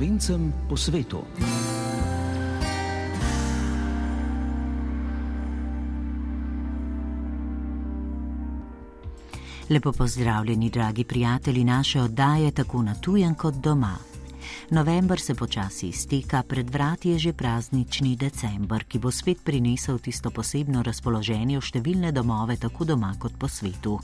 slovencem po svetu. Lepo pozdravljeni, dragi prijatelji naše oddaje, tako na tujem kot doma. November se počasi izteka, pred vrati je že praznični december, ki bo spet prinesel tisto posebno razpoloženje v številne domove, tako doma kot po svetu.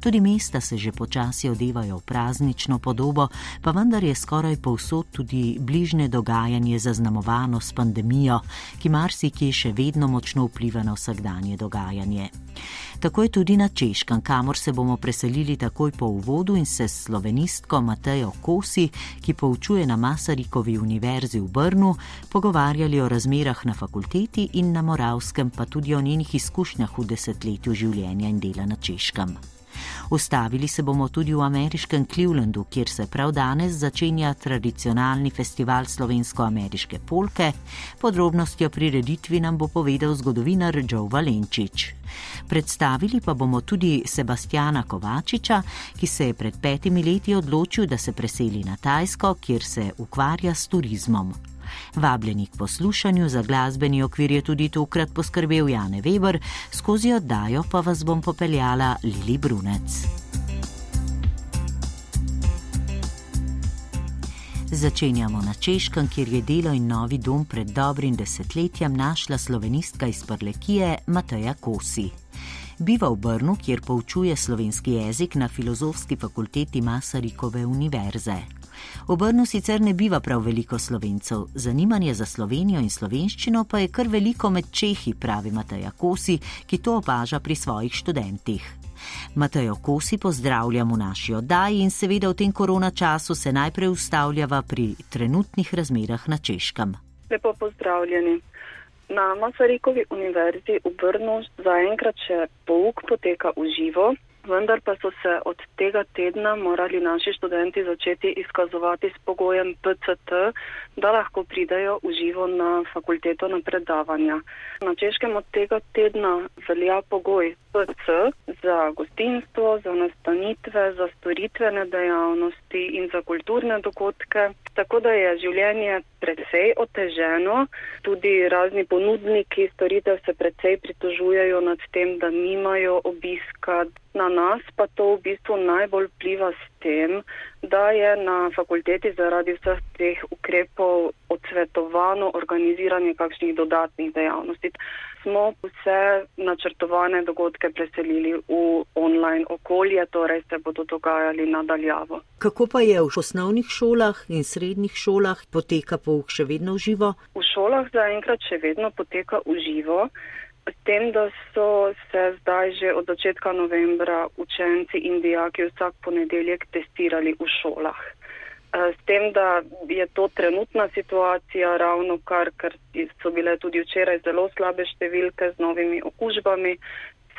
Tudi mesta se že počasi odevajo v praznično podobo, pa vendar je skoraj povsod tudi bližnje dogajanje zaznamovano s pandemijo, ki marsikje še vedno močno vpliva na vsakdanje dogajanje. Tako je tudi na Češkem, kamor se bomo preselili takoj po uvodu in se s slovenistko Matejo Kosi, ki poučuje na Masarikovi univerzi v Brnu, pogovarjali o razmerah na fakulteti in na Moravskem, pa tudi o njenih izkušnjah v desetletju življenja in dela na Češkem. Ustavili se bomo tudi v ameriškem Clevelandu, kjer se prav danes začenja tradicionalni festival slovensko-ameriške polke. Podrobnosti o prireditvi nam bo povedal zgodovinar Joe Valenčič. Predstavili pa bomo tudi Sebastiana Kovačiča, ki se je pred petimi leti odločil, da se preseli na Tajsko, kjer se ukvarja s turizmom. Vabljeni k poslušanju za glasbeni okvir je tudi tokrat poskrbel Jane Weber, skozi oddajo pa vas bom popeljala Lili Brunec. Začenjamo na Češkem, kjer je delo in novi dom pred dobrim desetletjem našla slovenistka iz Prlekije Mateja Kosi. Biva v Brnu, kjer poučuje slovenski jezik na filozofski fakulteti Masarikove univerze. V Brnu sicer ne biva prav veliko slovencev, zanimanje za Slovenijo in slovenščino pa je kar veliko med Čehi, pravi Mateja Kosi, ki to opaža pri svojih študentih. Matejo Kosi pozdravljam v naši oddaji in seveda v tem korona času se najprej ustavljava pri trenutnih razmerah na Češkem. Lepo pozdravljeni. Na Masarikovi univerzi v Brnu zaenkrat še pouk poteka v živo, vendar pa so se od tega tedna morali naši študenti začeti izkazovati s pogojem PCT, da lahko pridajo v živo na fakulteto na predavanja. Na češkem od tega tedna velja pogoj PC za gostinstvo, za nastanitve, za storitvene dejavnosti in za kulturne dogodke. Tako da je življenje precej oteženo, tudi razni ponudniki storitev se precej pritožujejo nad tem, da nimajo obiska. Na nas pa to v bistvu najbolj pliva s tem, da je na fakulteti zaradi vseh teh ukrepov odsvetovano organiziranje kakšnih dodatnih dejavnosti. Smo vse načrtovane dogodke preselili v online okolje, torej se bodo dogajali nadaljavo. Kako pa je v osnovnih šolah in srednjih šolah, poteka pouk še vedno v živo? V šolah zaenkrat še vedno poteka v živo. Tem, da so se zdaj že od začetka novembra učenci in dijaki vsak ponedeljek testirali v šolah. S tem, da je to trenutna situacija, ravno kar, ker so bile tudi včeraj zelo slabe številke z novimi okužbami,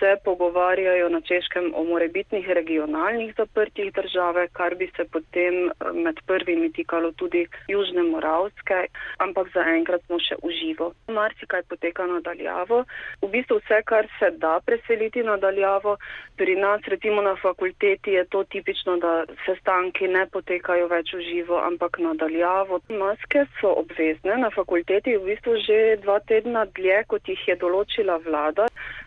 se pogovarjajo na češkem o morebitnih regionalnih zaprtjih države, kar bi se potem eh, med prvimi tikalo tudi Južne Moravske, ampak zaenkrat smo še uživo. Marsikaj poteka nadaljavo. V bistvu vse, kar se da preseliti nadaljavo, pri nas recimo na fakulteti je to tipično, da sestanki ne potekajo več uživo, ampak nadaljavo. Maske so obvezne na fakulteti v bistvu že dva tedna dlje, kot jih je določila vlada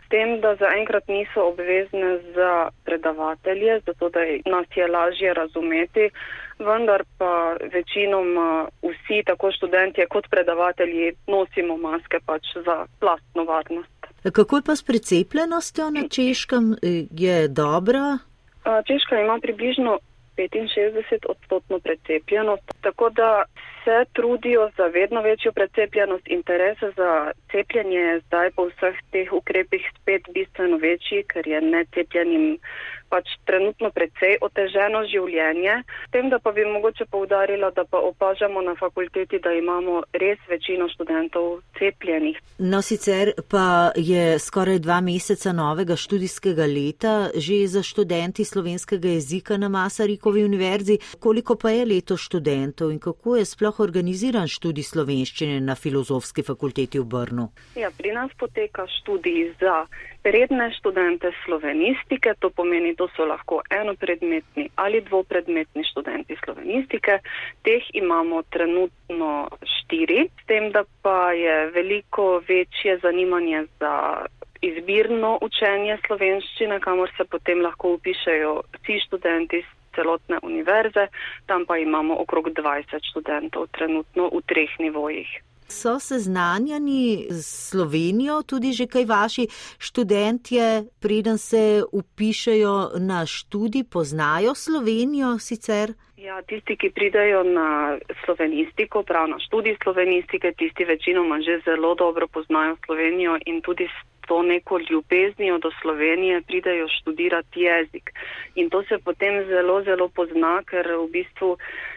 tem, da zaenkrat niso obvezne za predavatelje, zato da nas je lažje razumeti, vendar pa večinoma vsi, tako študentje kot predavatelji, nosimo maske pač za plastno varnost. Kako je pa s precepljenostjo na Češkem? Je dobra? Češka ima približno 65 odstotno precepljenost, tako da se trudijo za vedno večjo precepljenost. Interes za cepljenje je zdaj po vseh teh ukrepih spet bistveno večji, ker je necepljenim pač trenutno precej oteženo življenje. Tem, da pa bi mogoče povdarila, da pa opažamo na fakulteti, da imamo res večino študentov cepljenih. No, sicer pa je skoraj dva meseca novega študijskega leta že za študenti slovenskega jezika na Masarikovi univerzi. Koliko pa je leto študentov in kako je sploh organiziran študij slovenščine na filozofski fakulteti v Brnu? Ja, pri nas poteka študij za redne študente slovenistike, to pomeni, to so lahko enopredmetni ali dvopredmetni študenti slovenistike. Teh imamo trenutno štiri, s tem, da pa je veliko večje zanimanje za izbirno učenje slovenščine, kamor se potem lahko upišajo vsi študenti iz celotne univerze, tam pa imamo okrog 20 študentov trenutno v treh nivojih. So seznanjeni z Slovenijo tudi že kaj vaši študentje, preden se upišajo na študij, poznajo Slovenijo sicer? Ja, tisti, ki pridajo na slovenistiko, prav na študij slovenistike, tisti večinoma že zelo dobro poznajo Slovenijo in tudi s to neko ljubeznijo do Slovenije pridajo študirati jezik. In to se potem zelo, zelo pozna, ker v bistvu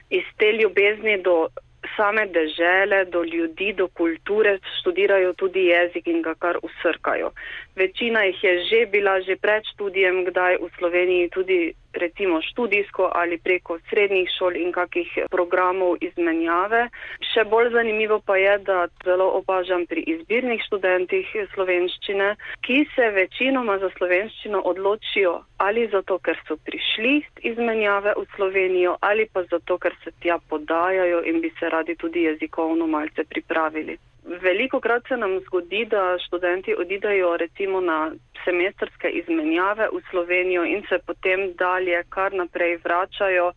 iz te ljubezni do same dežele, do ljudi, do kulture študirajo tudi jezik in ga kar usrkajo. Večina jih je že bila že pred študijem, kdaj v Sloveniji tudi recimo študijsko ali preko srednjih šol in kakih programov izmenjave. Še bolj zanimivo pa je, da zelo opažam pri izbirnih študentih slovenščine, ki se večinoma za slovenščino odločijo ali zato, ker so prišli izmenjave v Slovenijo ali pa zato, ker se tja podajajo in bi se radi tudi jezikovno malce pripravili. Veliko krat se nam zgodi, da študenti odidajo recimo na semestrske izmenjave v Slovenijo in se potem dalje kar naprej vračajo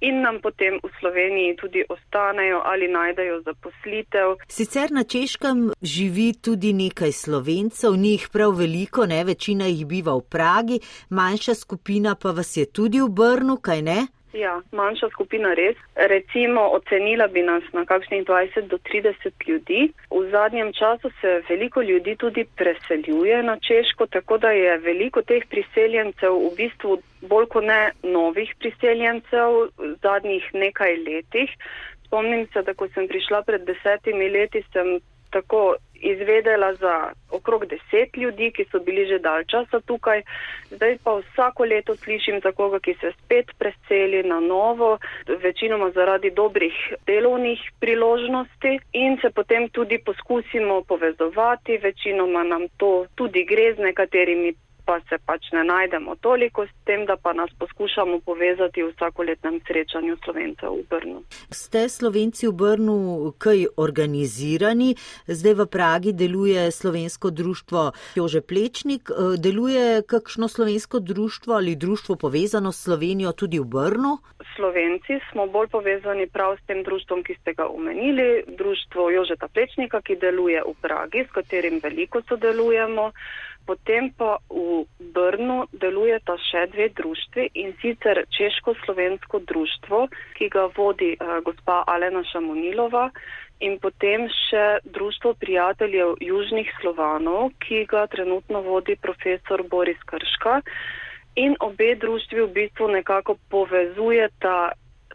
in nam potem v Sloveniji tudi ostanejo ali najdejo zaposlitev. Sicer na Češkem živi tudi nekaj slovencev, njih prav veliko, ne večina jih biva v Pragi, manjša skupina pa vas je tudi v Brnu, kaj ne? Ja, manjša skupina res. Recimo, ocenila bi nas na kakšnih 20 do 30 ljudi. V zadnjem času se veliko ljudi tudi preseljuje na Češko, tako da je veliko teh priseljencev v bistvu bolj kot ne novih priseljencev v zadnjih nekaj letih. Spomnim se, da ko sem prišla pred desetimi leti, sem tako izvedela za okrog deset ljudi, ki so bili že dalj časa tukaj. Zdaj pa vsako leto slišim za koga, ki se spet preseli na novo, večinoma zaradi dobrih delovnih priložnosti in se potem tudi poskusimo povezovati. Večinoma nam to tudi gre z nekaterimi pa se pač ne najdemo toliko s tem, da pa nas poskušamo povezati v vsakoletnem srečanju slovencev v Brnu. Ste slovenci v Brnu kaj organizirani? Zdaj v Pragi deluje slovensko društvo Jože Plečnik. Eh, deluje kakšno slovensko društvo ali društvo povezano s Slovenijo tudi v Brnu? Slovenci smo bolj povezani prav s tem društvom, ki ste ga omenili, društvo Jožeta Plečnika, ki deluje v Pragi, s katerim veliko sodelujemo. Potem pa v Brnu delujeta še dve društvi in sicer Češko-slovensko društvo, ki ga vodi uh, gospa Alena Šamonilova in potem še Društvo prijateljev južnih Slovanov, ki ga trenutno vodi profesor Boris Krška. In obe društvi v bistvu nekako povezujeta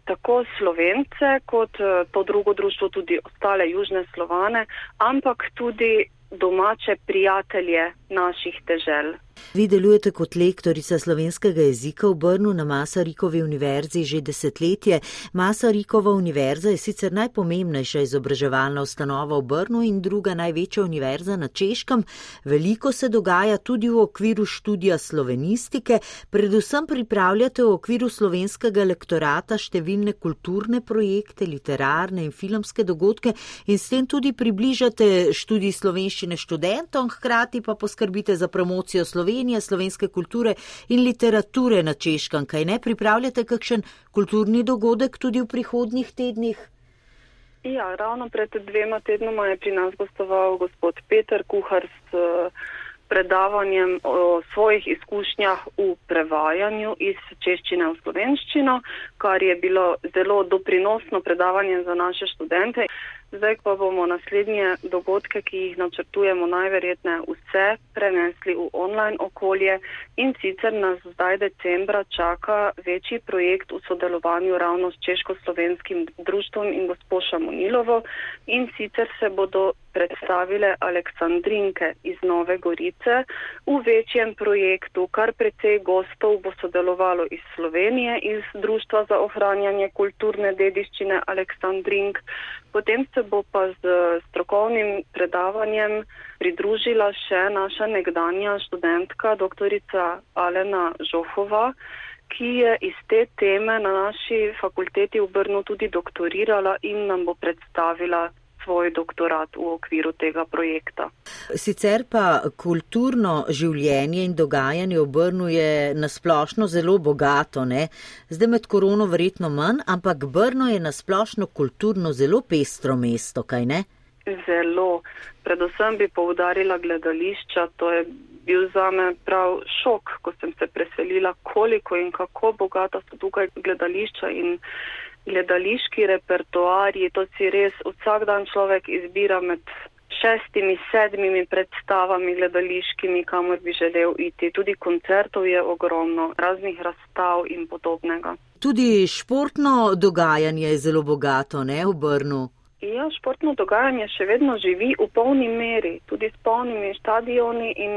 tako Slovence kot uh, to drugo društvo tudi ostale južne Slovane, ampak tudi domače prijatelje naših težel. Vi delujete kot lektorica slovenskega jezika v Brnu na Masarikovi univerzi že desetletje. Masarikova univerza je sicer najpomembnejša izobraževalna ustanova v Brnu in druga največja univerza na Češkem. Veliko se dogaja tudi v okviru študija slovenistike, predvsem pripravljate v okviru slovenskega lektorata številne kulturne projekte, literarne in filmske dogodke in s tem tudi približate študij slovenščine študentom, hkrati pa poskrbite za promocijo slovenščine. Slovenije, slovenske kulture in literature na Češkem. Kaj ne pripravljate kakšen kulturni dogodek tudi v prihodnjih tednih? Ja, ravno pred dvema tednoma je pri nas gostoval gospod Peter Kuhar s predavanjem o svojih izkušnjah v prevajanju iz češčine v slovenščino, kar je bilo zelo doprinosno predavanje za naše študente. Zdaj pa bomo naslednje dogodke, ki jih načrtujemo, najverjetneje vse prenesli v online okolje in sicer nas zdaj decembra čaka večji projekt v sodelovanju ravno s Češko-slovenskim društvom in gospoša Monilovo in sicer se bodo predstavile Aleksandrinke iz Nove Gorice v večjem projektu, kar precej gostov bo sodelovalo iz Slovenije, iz Društva za ohranjanje kulturne dediščine Aleksandrink, Potem se bo pa z strokovnim predavanjem pridružila še naša nekdanja študentka, doktorica Alena Žofova, ki je iz te teme na naši fakulteti v Brnu tudi doktorirala in nam bo predstavila svoj doktorat v okviru tega projekta. Sicer pa kulturno življenje in dogajanje v Brnu je nasplošno zelo bogato, ne? Zdaj med korono verjetno manj, ampak Brno je nasplošno kulturno zelo pestro mesto, kaj ne? Zelo. Predvsem bi poudarila gledališča, to je bil zame prav šok, ko sem se preselila, koliko in kako bogata so tukaj gledališča in gledališki repertoarji, to si res vsak dan človek izbira med šestimi, sedmimi predstavami gledališkimi, kamor bi želel iti. Tudi koncertov je ogromno, raznih razstav in podobnega. Tudi športno dogajanje je zelo bogato, ne v Brnu. Ja, športno dogajanje še vedno živi v polni meri, tudi s polnimi stadioni in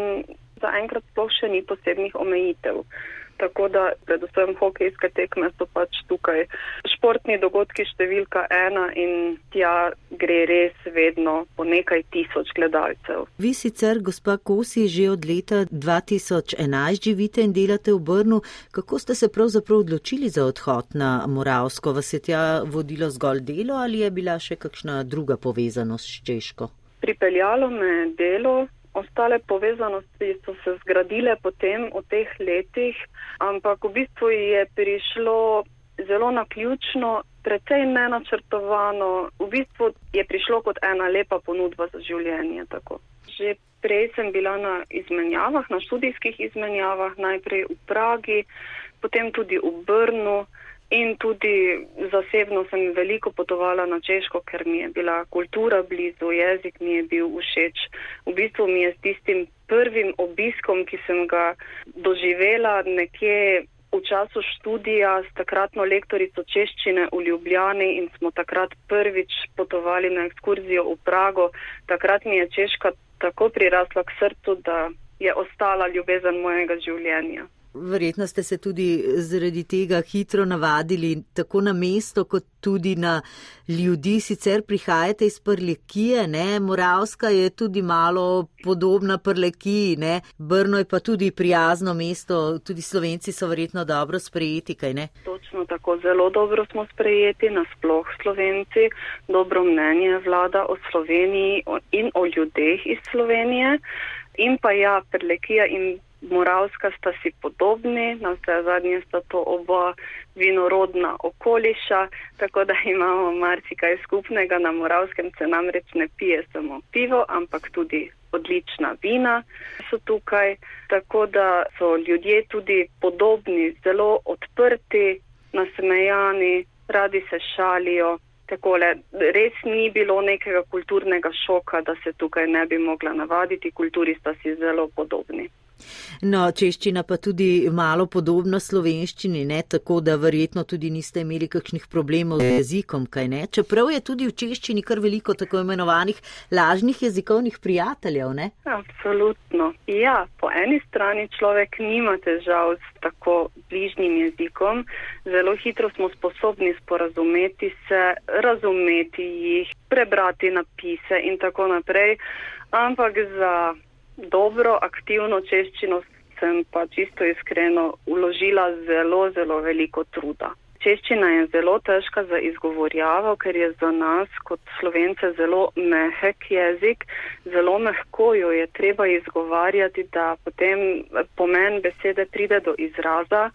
zaenkrat sploh še ni posebnih omejitev tako da predvsem hokejske tekme so pač tukaj športni dogodki številka ena in tja gre res vedno po nekaj tisoč gledalcev. Vi sicer, gospa Kosi, že od leta 2011 živite in delate v Brnu. Kako ste se pravzaprav odločili za odhod na Moravsko? Vas je tja vodilo zgolj delo ali je bila še kakšna druga povezanost s Češko? Pripeljalo me delo, ostale povezanosti so se zgradile potem v teh letih, ampak v bistvu je prišlo zelo naključno, precej nenačrtovano. V bistvu je prišlo kot ena lepa ponudba za življenje. Tako. Že prej sem bila na izmenjavah, na študijskih izmenjavah, najprej v Pragi, potem tudi v Brnu. In tudi zasebno sem veliko potovala na Češko, ker mi je bila kultura blizu, jezik mi je bil všeč. V bistvu mi je s tistim prvim obiskom, ki sem ga doživela nekje v času študija s takratno lektorico češčine v Ljubljani in smo takrat prvič potovali na ekskurzijo v Prago. Takrat mi je Češka tako prirasla k srcu, da je ostala ljubezen mojega življenja. Verjetno ste se tudi zaradi tega hitro navadili, tako na mesto, kot tudi na ljudi. Sicer prihajate iz Prlekije, ne? Moravska je tudi malo podobna Prlekiji, ne? Brno je pa tudi prijazno mesto, tudi slovenci so verjetno dobro sprejeti, kaj ne? Točno tako, zelo dobro smo sprejeti, nasploh slovenci, dobro mnenje vlada o Sloveniji in o ljudeh iz Slovenije. In pa ja, Prlekija in Moravska sta si podobni, na vse zadnje sta to oba vinorodna okoliša, tako da imamo marsikaj skupnega. Na Moravskem se namreč ne pije samo pivo, ampak tudi odlična vina so tukaj, tako da so ljudje tudi podobni, zelo odprti, nasmejani, radi se šalijo. Takole, res ni bilo nekega kulturnega šoka, da se tukaj ne bi mogla navaditi, kulturi sta si zelo podobni. No, češčina pa tudi malo podobna slovenščini, ne? tako da verjetno tudi niste imeli kakšnih problemov z jezikom, kaj ne? Čeprav je tudi v češčini kar veliko tako imenovanih lažnih jezikovnih prijateljev, ne? Absolutno. Ja, po eni strani človek nima težav s tako bližnjim jezikom, zelo hitro smo sposobni sporazumeti se, razumeti jih, prebrati napise in tako naprej, ampak za dobro, aktivno češčino sem pa čisto iskreno uložila zelo, zelo veliko truda. Češčina je zelo težka za izgovorjavo, ker je za nas kot slovence zelo mehek jezik, zelo mehko jo je treba izgovarjati, da potem pomen besede pride do izraza.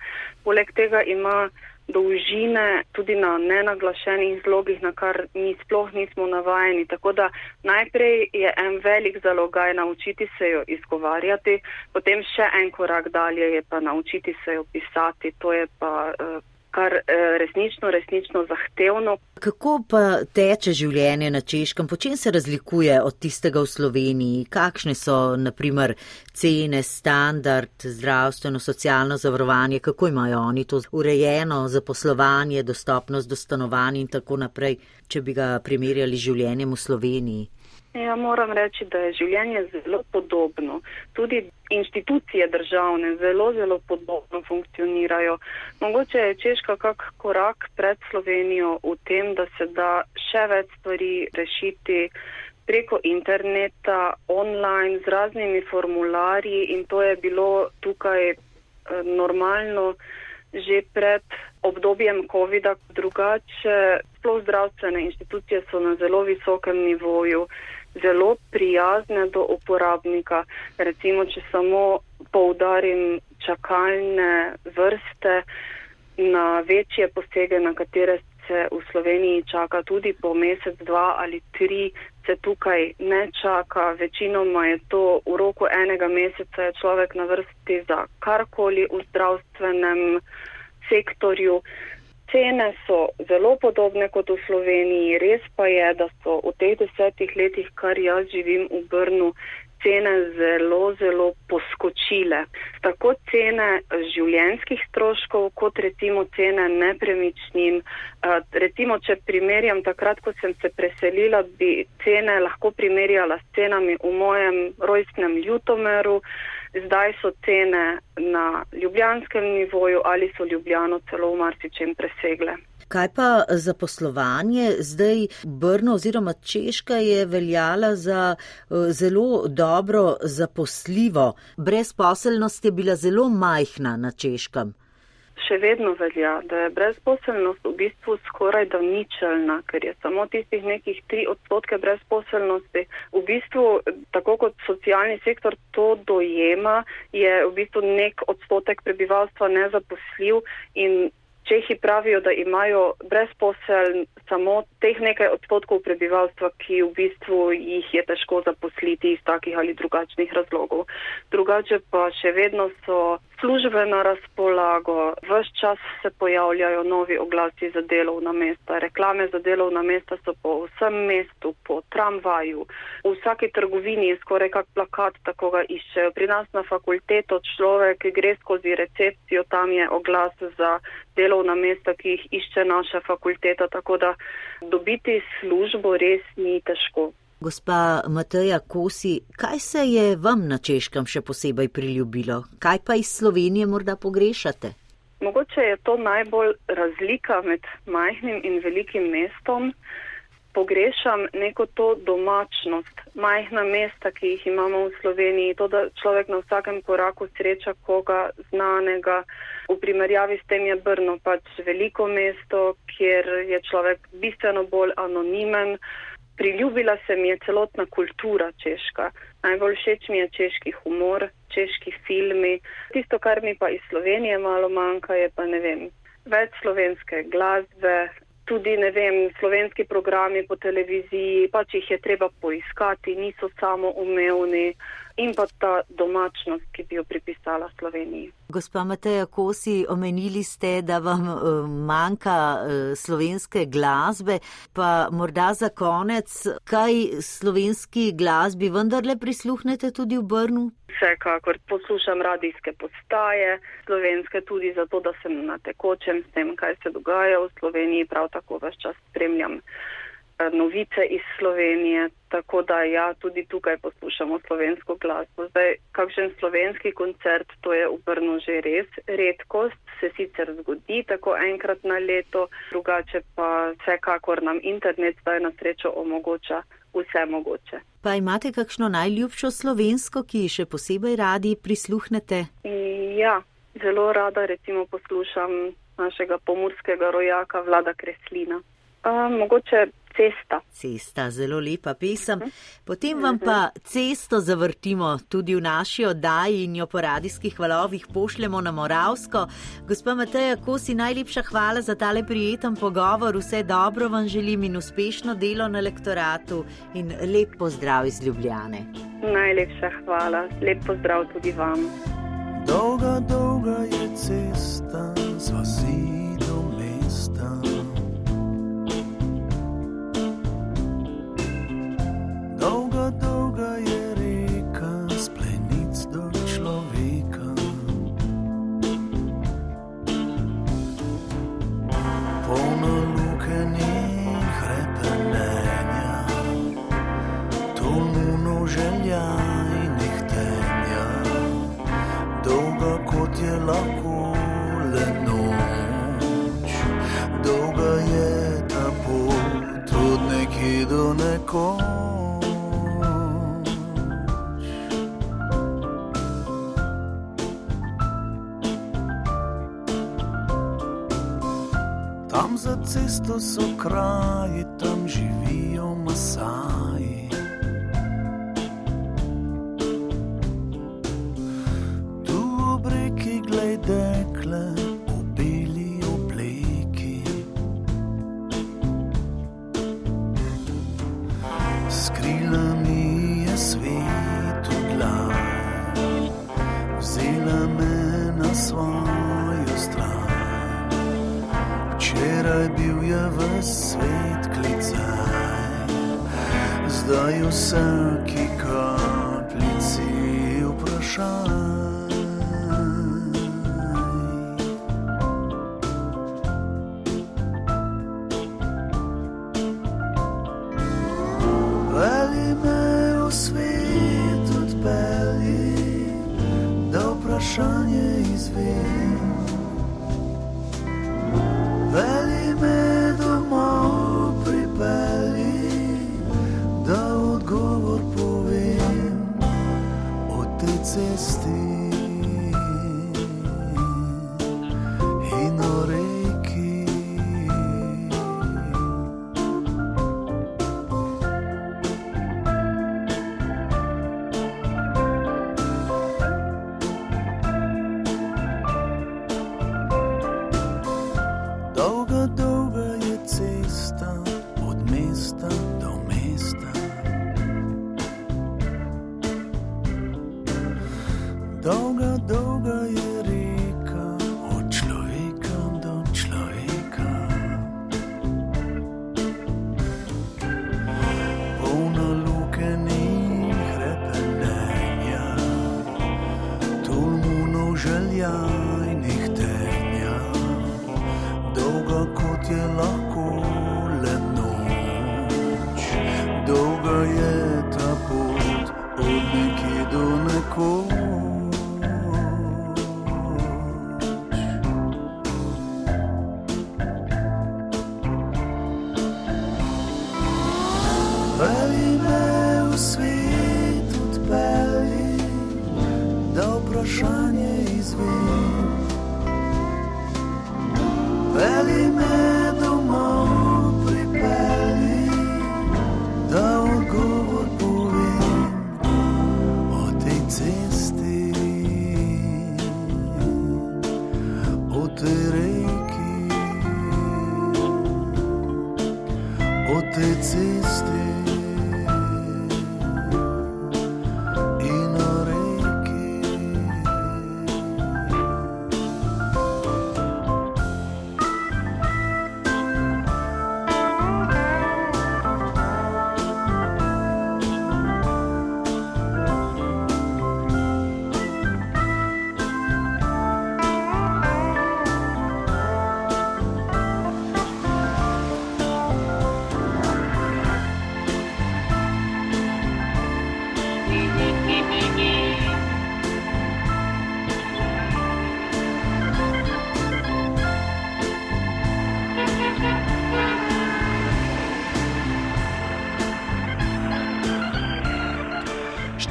Poleg tega ima dolžine tudi na nenaglašenih zlogih, na kar mi sploh nismo navajeni. Tako da najprej je en velik zalogaj naučiti se jo izgovarjati, potem še en korak dalje je pa naučiti se jo pisati. To je pa uh, kar eh, resnično, resnično zahtevno. Kako pa teče življenje na Češkem? Po čem se razlikuje od tistega v Sloveniji? Kakšne so, naprimer, cene, standard, zdravstveno, socialno zavarovanje? Kako imajo oni to urejeno, zaposlovanje, dostopnost do stanovanj in tako naprej, če bi ga primerjali z življenjem v Sloveniji? Ja, moram reči, da je življenje zelo podobno. Tudi inštitucije državne zelo, zelo podobno funkcionirajo. Mogoče je Češka kak korak pred Slovenijo v tem, da se da še več stvari rešiti preko interneta, online, z raznimi formularji in to je bilo tukaj eh, normalno že pred obdobjem COVID-a. Drugače, sploh zdravstvene inštitucije so na zelo visokem nivoju zelo prijazne do uporabnika. Recimo, če samo poudarim čakalne vrste na večje posege, na katere se v Sloveniji čaka tudi po mesec, dva ali tri, se tukaj ne čaka. Večinoma je to v roku enega meseca je človek na vrsti za karkoli v zdravstvenem sektorju. Cene so zelo podobne kot v Sloveniji, res pa je, da so v teh desetih letih, kar jaz živim v Brnu, cene zelo, zelo poskočile. Tako cene življenskih stroškov, kot recimo cene nepremičnin. Recimo, če primerjam, takrat, ko sem se preselila, bi cene lahko primerjala s cenami v mojem rojstnem Ljutomeru zdaj so cene na ljubljanskem nivoju ali so ljubljano celo v marsičem presegle. Kaj pa za poslovanje? Zdaj Brno oziroma Češka je veljala za eh, zelo dobro zaposljivo. Brezposelnost je bila zelo majhna na Češkem še vedno velja, da je brezposelnost v bistvu skoraj da ničelna, ker je samo tistih nekih tri odstotke brezposelnosti. V bistvu, tako kot socialni sektor to dojema, je v bistvu nek odstotek prebivalstva nezaposljiv in Čehi pravijo, da imajo brezposel samo teh nekaj odstotkov prebivalstva, ki v bistvu jih je težko zaposliti iz takih ali drugačnih razlogov. Drugače pa še vedno so službe na razpolago, vse čas se pojavljajo novi oglasi za delovna mesta, reklame za delovna mesta so po vsem mestu, po tramvaju, v vsaki trgovini je skoraj kak plakat, tako ga iščejo. Pri nas na fakulteto človek gre skozi recepcijo, tam je oglas za delovna mesta, ki jih išče naša fakulteta, tako da dobiti službo res ni težko. Gospa Mateja Kosi, kaj se je vam na češkem še posebej priljubilo? Kaj pa iz Slovenije morda pogrešate? Mogoče je to najbolj razlika med majhnim in velikim mestom. Pogrešam neko to domačnost, majhna mesta, ki jih imamo v Sloveniji, to, da človek na vsakem koraku sreča koga znanega. V primerjavi s tem je Brno pač veliko mesto, kjer je človek bistveno bolj anonimen. Priljubila se mi je celotna kultura češka. Najbolj všeč mi je češki humor, češki filmi. Tisto, kar mi pa iz Slovenije malo manjka, je pa ne vem, več slovenske glasbe, tudi ne vem, slovenski programi po televiziji, pač jih je treba poiskati, niso samo umevni in pa ta domačnost, ki bi jo pripisala Sloveniji. Gospa Mateja Kosi, omenili ste, da vam uh, manjka uh, slovenske glasbe, pa morda za konec, kaj slovenski glasbi vendarle prisluhnete tudi v Brnu? Vsekakor poslušam radijske postaje, slovenske tudi zato, da sem na tekočem s tem, kaj se dogaja v Sloveniji, prav tako vse čas spremljam. Novice iz Slovenije, tako da ja, tudi tukaj poslušamo slovensko glasbo. Zdaj, kakšen slovenski koncert, to je v Brnu že res redkost, se sicer zgodi tako enkrat na leto, drugače pa vsekakor nam internet zdaj na srečo omogoča vse mogoče. Pa imate kakšno najljubšo slovensko, ki še posebej radi prisluhnete? Ja, zelo rada recimo poslušam našega pomorskega rojaka Vlada Kreslina. Uh, mogoče cesta. Cesta, zelo lepa pesem. Potem vam pa cesto zavrtimo tudi v naši oddaji in jo po radijskih valovih pošljemo na Moravsko. Gospa Mateja, ko si najlepša hvala za tale prijeten pogovor, vse dobro vam želim in uspešno delo na lektoratu in lep pozdrav iz Ljubljane. Najlepša hvala, lep pozdrav tudi vam. Dolga, dolga je cesto so kraji, tam živijo masaji. Tu ob reki glej dekle v beli obleki. S krilami je svet odlaj, vzela me na svojo Včeraj bil je v svet klicaj, zdaj vsaki kapljici vprašaj.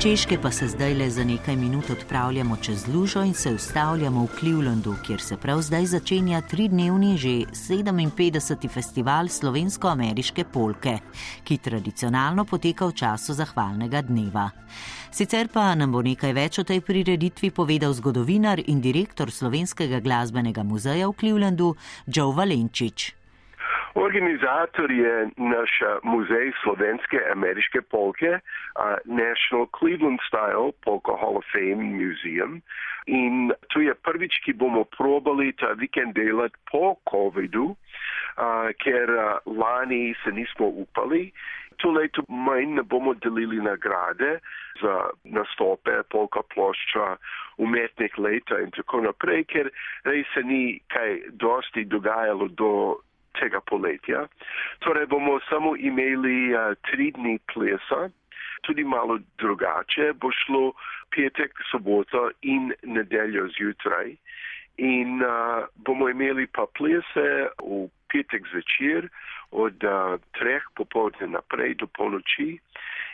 Češke pa se zdaj le za nekaj minut odpravljamo čez Lužo in se ustavljamo v Clevelandu, kjer se prav zdaj začenja tridnevni že 57. festival slovensko-ameriške polke, ki tradicionalno poteka v času zahvalnega dneva. Sicer pa nam bo nekaj več o tej prireditvi povedal zgodovinar in direktor Slovenskega glasbenega muzeja v Clevelandu Joe Valenčič. Organizator je naš muzej slovenske ameriške polke, uh, National Cleveland Style Polka Hall of Fame Museum. In to je prvič, ki bomo probali ta vikend delati po COVID-u, uh, ker uh, lani se nismo upali. To leto manj ne bomo delili nagrade za nastope, polka plošča, umetnik leta in tako naprej, ker res se ni kaj dosti dogajalo do tega poletja. Torej bomo samo imeli uh, tri dni plesa, tudi malo drugače bo šlo petek, sobota in nedeljo zjutraj. In uh, bomo imeli pa plese v petek zvečer od uh, treh popovdne naprej do polnoči.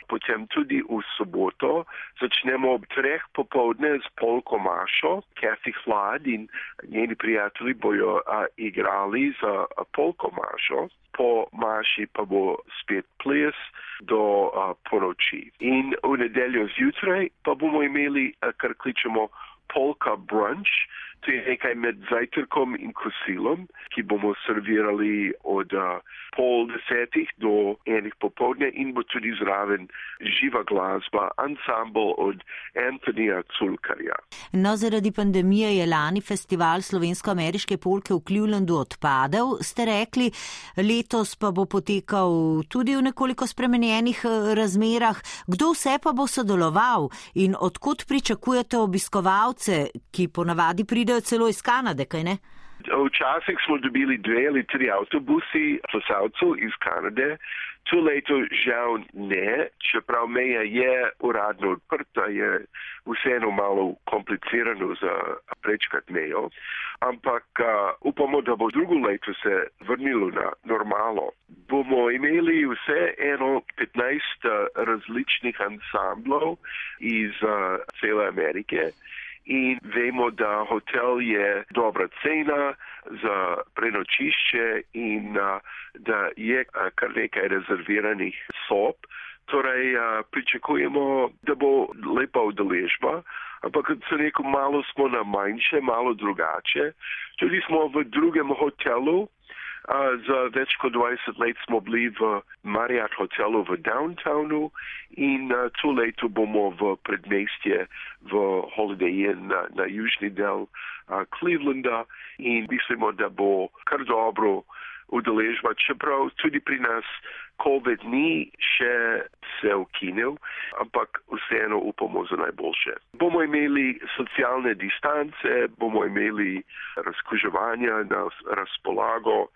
Potem tudi v soboto začnemo ob treh popovdne z polko Mašo, Kathy Flad in njeni prijatelji bojo uh, igrali za uh, polko Mašo. Po Maši pa bo spet ples do uh, ponoči. In v nedeljo zjutraj pa bomo imeli, uh, kar kličemo, polka brunch. To je nekaj med zajtrkom in kosilom, ki bomo servirali od uh, pol desetih do enih popovdne in bo tudi zraven živa glasba, ansambl od Antonija Culkarja. No, zaradi pandemije je lani festival slovensko-ameriške polke v Clevelandu odpadel, ste rekli, letos pa bo potekal tudi v nekoliko spremenjenih razmerah. Kdo vse pa bo sodeloval in odkot pričakujete obiskovalce, ki ponavadi pridejo? Pridejo celo iz Kanade, kaj ne? Včasih smo dobili dve ali tri avtobusi plesalcev iz Kanade. To leto žal ne, čeprav meja je uradno odprta, je vseeno malo komplicirano za prečkat mejo. Ampak uh, upamo, da bo drugo leto se vrnilo na normalo. Bomo imeli vse eno 15 različnih ansamblov iz uh, cele Amerike in vemo, da hotel je dobra cena za prenočišče in da je kar nekaj rezerviranih sob. Torej, pričakujemo, da bo lepa udeležba, ampak kot sem rekel, malo smo na manjše, malo drugače. Tudi smo v drugem hotelu, za več kot 20 let smo bili v Marriott hotelu v downtownu in uh, to leto bomo v predmestje v Holiday Inn na, na južni del uh, Clevelanda in mislimo, da bo kar dobro udeležba, čeprav tudi pri nas COVID ni še se ukinil, ampak vseeno upamo za najboljše. Bomo imeli socialne distance, bomo imeli razkuževanja na razpolago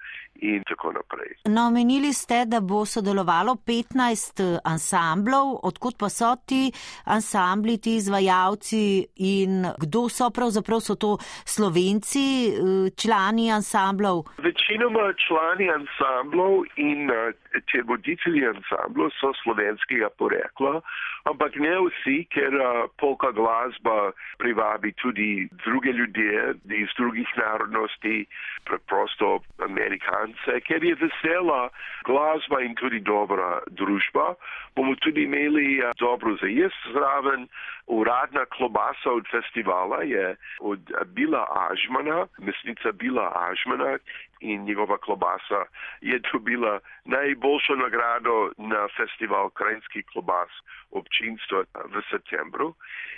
in tako naprej. No, menili ste, da bo sodelovalo 15 eh, ansamblov, odkud pa so ti ansambli, ti izvajalci in kdo so pravzaprav so to slovenci, eh, člani ansamblov? Večinoma člani ansamblov in uh, te voditelji ansamblov so slovenskega porekla, ampak ne vsi, ker polka glasba privabi tudi druge ljudje iz drugih narodnosti, preprosto amerikance, ker je vesela glasba in tudi dobra družba. Bomo tudi imeli dobro za jaz zraven. Uradna klobasa od festivala je od Bila Ažmana, mesnica Bila Ažmana, in njegova klobasa je dobila najboljšo nagrado na festival krajinskih klobas občinstva v septembru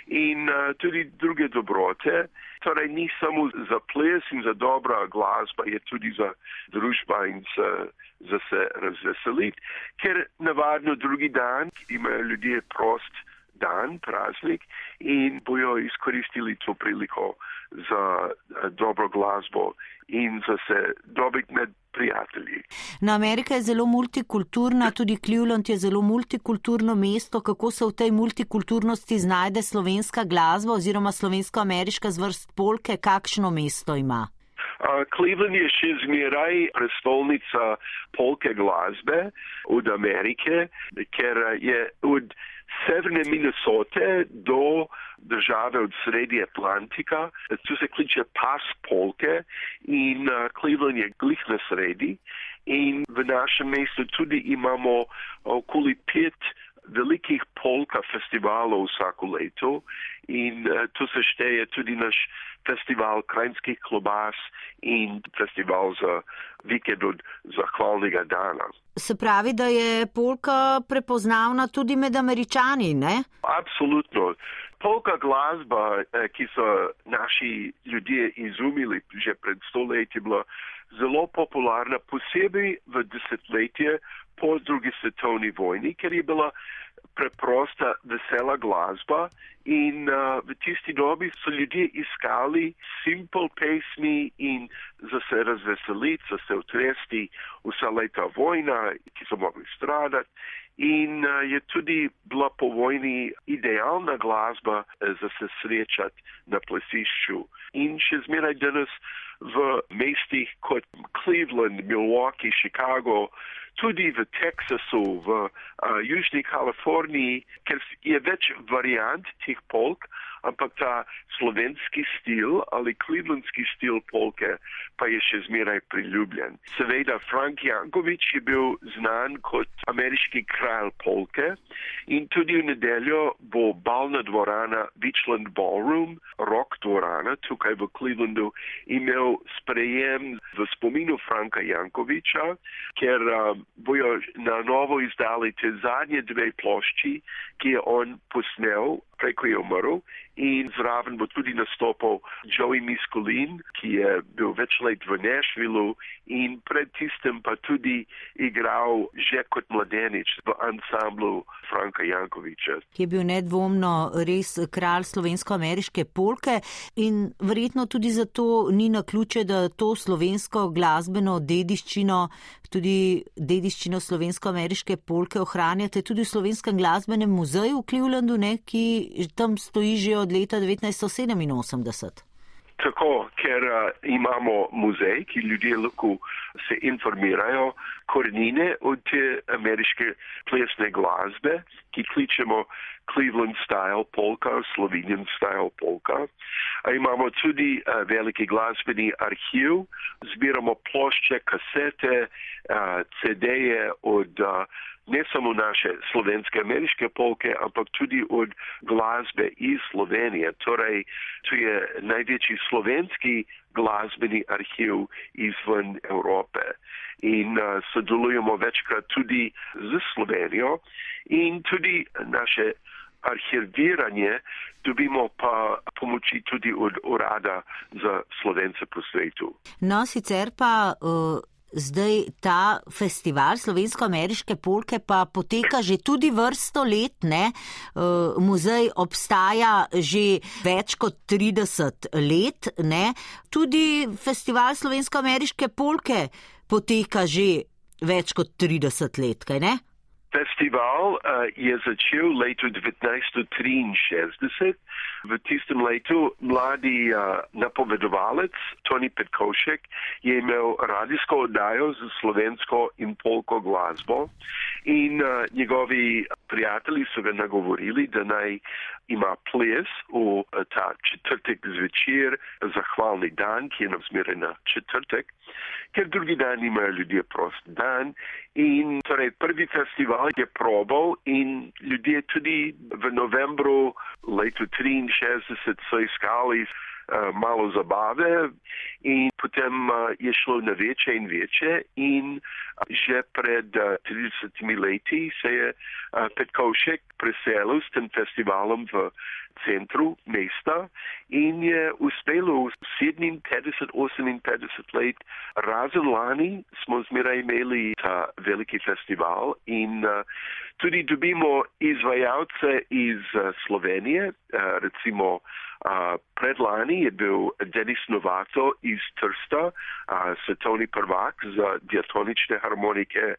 in uh, tudi druge dobrote. Torej ni samo za ples in za dobra glasba, je tudi za družba in za, za se razveseliti, ker navadno drugi dan imajo ljudje prost dan, praznik in bojo izkoristili to priliko za uh, dobro glasbo in za se dobiti med prijatelji. Na Amerika je zelo multikulturna, tudi Cleveland je zelo multikulturno mesto. Kako se v tej multikulturnosti znajde slovenska glasba oziroma slovensko-ameriška zvrst polke, kakšno mesto ima? Uh, Cleveland je še zmeraj prestolnica polke glasbe od Amerike, ker je od severne Minnesote do države od sredi Atlantika. Tu se kliče pas polke in uh, Cleveland je glih na sredi. In v našem mestu tudi imamo okoli pet velikih polka festivalov vsako leto in uh, tu se šteje tudi naš festival krajinskih klobas in festival za vikend od zahvalnega dana. Se pravi, da je polka prepoznavna tudi med američani, ne? Absolutno. Polka glasba, eh, ki so naši ljudje izumili že pred stoletji, bila zelo popularna, posebej v desetletje po drugi svetovni vojni, ker je bila preprosta, vesela glasba in uh, v tisti dobi so ljudje iskali simple pesmi in za se razveseliti, za se utresti vsa leta vojna, ki so mogli stradati in uh, je tudi bila po vojni idealna glasba za se srečati na plesišču. In še zmeraj danes v mestih kot Cleveland, Milwaukee, Chicago, tudi v Teksasu, v uh, Južni Kaliforniji, ker je več variant teh polk, ampak ta slovenski stil ali clevelandski stil polke pa je še zmeraj priljubljen. Seveda, Frank Jankovič je bil znan kot ameriški kralj polke in tudi v nedeljo bo balna dvorana Beachland Ballroom, rock dvorana tukaj v Clevelandu, imel sprejem v spominu Franka Jankoviča, ker um, bojo na novo izdali te zadnje dve plošči, ki je on posnel preko je umrl in zraven bo tudi nastopil Joey Miskulin, ki je bil več let v Nashvillu in pred tistem pa tudi igral že kot mladenič v ansamblu Franka Jankoviča. Ki je bil nedvomno res kralj slovensko-ameriške polke in verjetno tudi zato ni na ključe, da to slovensko glasbeno dediščino, tudi dediščino slovensko-ameriške polke ohranjate tudi v slovenskem glasbenem muzeju v Clevelandu, ne, ki tam stoji že od leta 1987. Tako, ker uh, imamo muzej, ki ljudje lahko se informirajo, korenine od te ameriške plesne glasbe, ki kličemo Cleveland style polka, Slovenian style polka. A imamo tudi uh, veliki glasbeni arhiv, zbiramo plošče, kasete, uh, CD-je od uh, ne samo naše slovenske ameriške polke, ampak tudi od glasbe iz Slovenije. Torej, to je največji slovenski glasbeni arhiv izven Evrope. In uh, sodelujemo večkrat tudi z Slovenijo in tudi naše arhiviranje dobimo pa pomoči tudi od urada za slovence po svetu. No, sicer pa. Uh... Zdaj ta festival slovensko-ameriške polke pa poteka že tudi vrsto let, ne? Uh, muzej obstaja že več kot 30 let, ne? Tudi festival slovensko-ameriške polke poteka že več kot 30 let, kaj ne? Festival uh, je začel leta 1963. V tistem letu mladi uh, napovedovalec Tony Petkošek je imel radijsko oddajo za slovensko in polko glasbo in uh, njegovi prijatelji so ga nagovorili, da naj ima ples v uh, ta četrtek zvečer, zahvalni dan, ki je nam zmeraj na četrtek, ker drugi dan imajo ljudje prost dan. In torej prvi festival je probal in ljudje tudi v novembru letu 63 so iskali malo zabave in potem uh, je šlo na večje in večje in že pred uh, 30 leti se je Petkovšek preselil s tem festivalom v centru mesta in je uspelo 57-58 let. Razen lani smo zmeraj imeli ta veliki festival in uh, tudi dobimo izvajalce iz uh, Slovenije, uh, recimo uh, predlani je bil Denis Novato iz Trsta, uh, svetovni prvak za diatonične harmonike.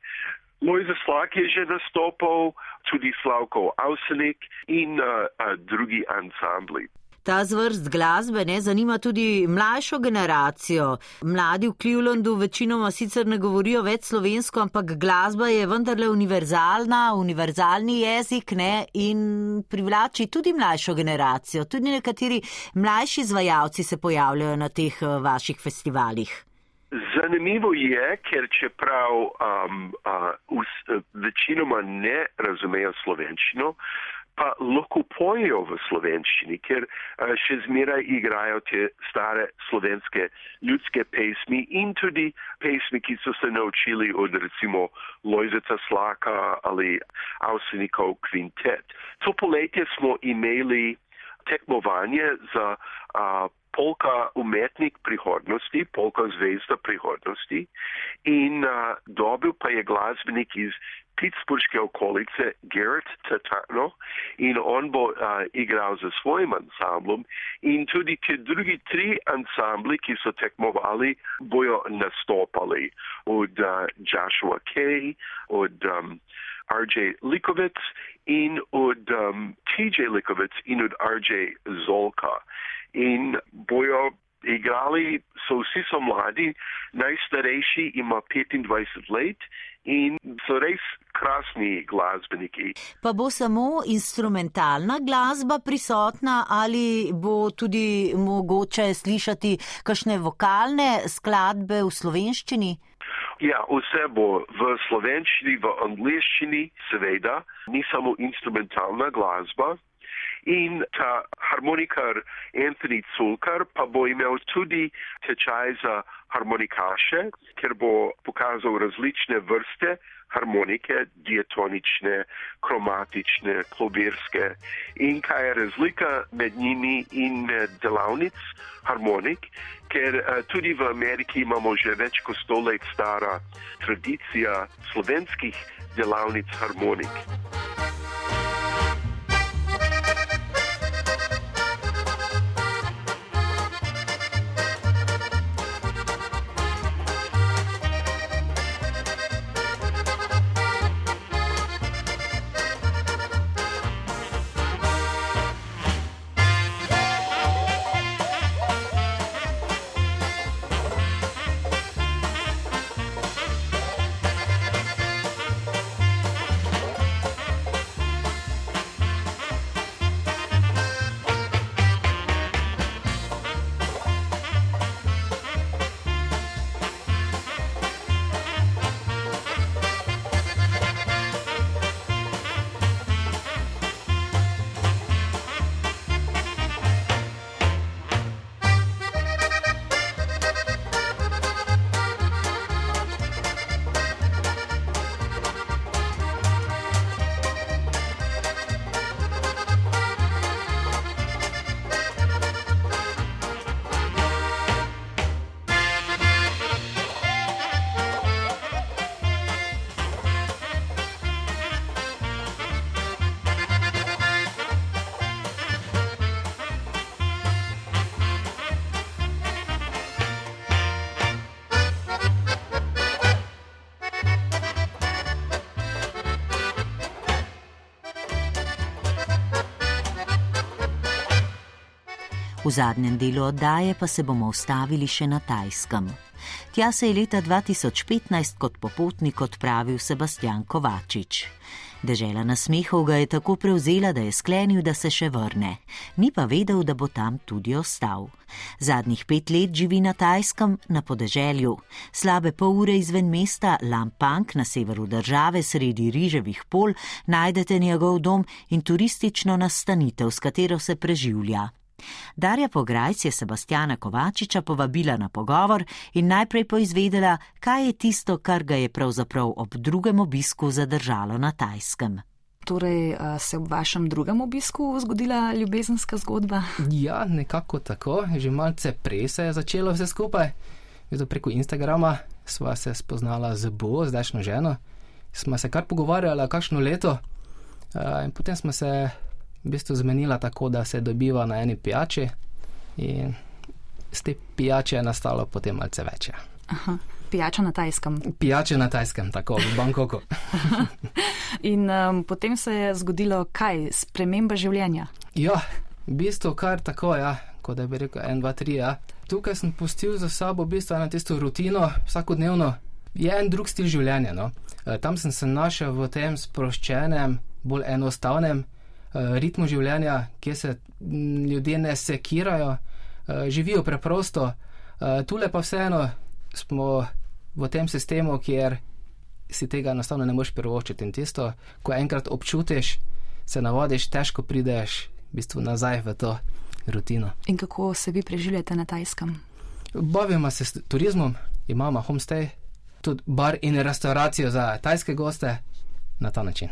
Lojza Slak je že nastopal, tudi Slavko Avsenik in uh, uh, drugi ansambli. Ta zvrst glasbe ne zanima tudi mlajšo generacijo. Mladi v Clevelandu večinoma sicer ne govorijo več slovensko, ampak glasba je vendarle univerzalna, univerzalni jezik ne, in privlači tudi mlajšo generacijo. Tudi nekateri mlajši izvajalci se pojavljajo na teh vaših festivalih. Zanimivo je, ker čeprav um, uh, us, uh, večinoma ne razumejo slovenščino, pa lahko pojejo v slovenščini, ker uh, še zmeraj igrajo te stare slovenske ljudske pesmi in tudi pesmi, ki so se naučili od recimo Lojzeta Slaka ali Avsenikov kvintet. To poletje smo imeli tekmovanje za uh, polka umetnik prihodnosti, polka zvezda prihodnosti in uh, dobil pa je glasbenik iz Pittsburghske okolice Garrett Tatano in on bo uh, igral za svojim ansamblom in tudi ti drugi tri ansambli, ki so tekmovali, bojo nastopali od uh, Joshua Kay, od um, RJ Likovec in od um, TJ Likovec in od RJ Zolka. In bojo igrali, so vsi so mladi, najstarejši ima 25 let in so res krasni glasbeniki. Pa bo samo instrumentalna glasba prisotna ali bo tudi mogoče slišati kakšne vokalne skladbe v slovenščini? Ja, vse bo v slovenščini, v angliščini, seveda, ni samo instrumentalna glasba. In ta harmonikar Anthony Culkar pa bo imel tudi tečaj za harmonikaše, ker bo pokazal različne vrste harmonike, diatonične, kromatične, klovirske in kaj je razlika med njimi in med delavnic harmonik, ker uh, tudi v Ameriki imamo že več kot sto let stara tradicija slovenskih delavnic harmonik. V zadnjem delu oddaje pa se bomo ustavili še na Tajskem. Tja se je leta 2015 kot popotnik odpravil Sebastian Kovačič. Dežela nasmehov ga je tako prevzela, da je sklenil, da se še vrne, ni pa vedel, da bo tam tudi ostal. Zadnjih pet let živi na Tajskem, na podeželju, slabe pol ure izven mesta Lampank na severu države, sredi riževih pol, najdete njegov dom in turistično nastanitev, s katero se preživlja. Darja Pograjc je Sebastiana Kovačiča povabila na pogovor in najprej poizvedela, kaj je tisto, kar ga je pravzaprav ob drugem obisku zadržalo na Tajskem. Torej, se je v vašem drugem obisku zgodila ljubezenska zgodba? Ja, nekako tako. Že malce prej se je začelo vse skupaj. Vedo preko Instagrama sva se spoznala z Bo, zdajšnjo ženo. Sva se kar pogovarjala kakšno leto in potem smo se v bistvu zmenila tako, da se dobiva na eni pijači in z te pijače je nastalo potem malce več. Aha. Pijača na tajskem. Pijača na tajskem, tako v Bangkoku. in um, potem se je zgodilo kaj, sprememba življenja? Ja, v bistvu kar tako, ja, kot da bi rekel, en, dva, tri. Ja. Tukaj sem pustil za sabo v bistvu eno tisto rutino, vsakodnevno. Je en drug stil življenja. No. E, tam sem se našel v tem sproščenem, bolj enostavnem. Eh, ritmu življenja, kjer se ljudje ne sekirajo, eh, živijo preprosto. Eh, tule pa vseeno smo v tem sistemu, kjer si tega enostavno ne moreš privoščiti in tisto, ko enkrat občutiš, se navadiš, težko prideš v bistvu nazaj v to rutino. In kako se vi preživljate na tajskem? Bavimo se s turizmom, imamo homestay, tudi bar in restauracijo za tajske goste na ta način.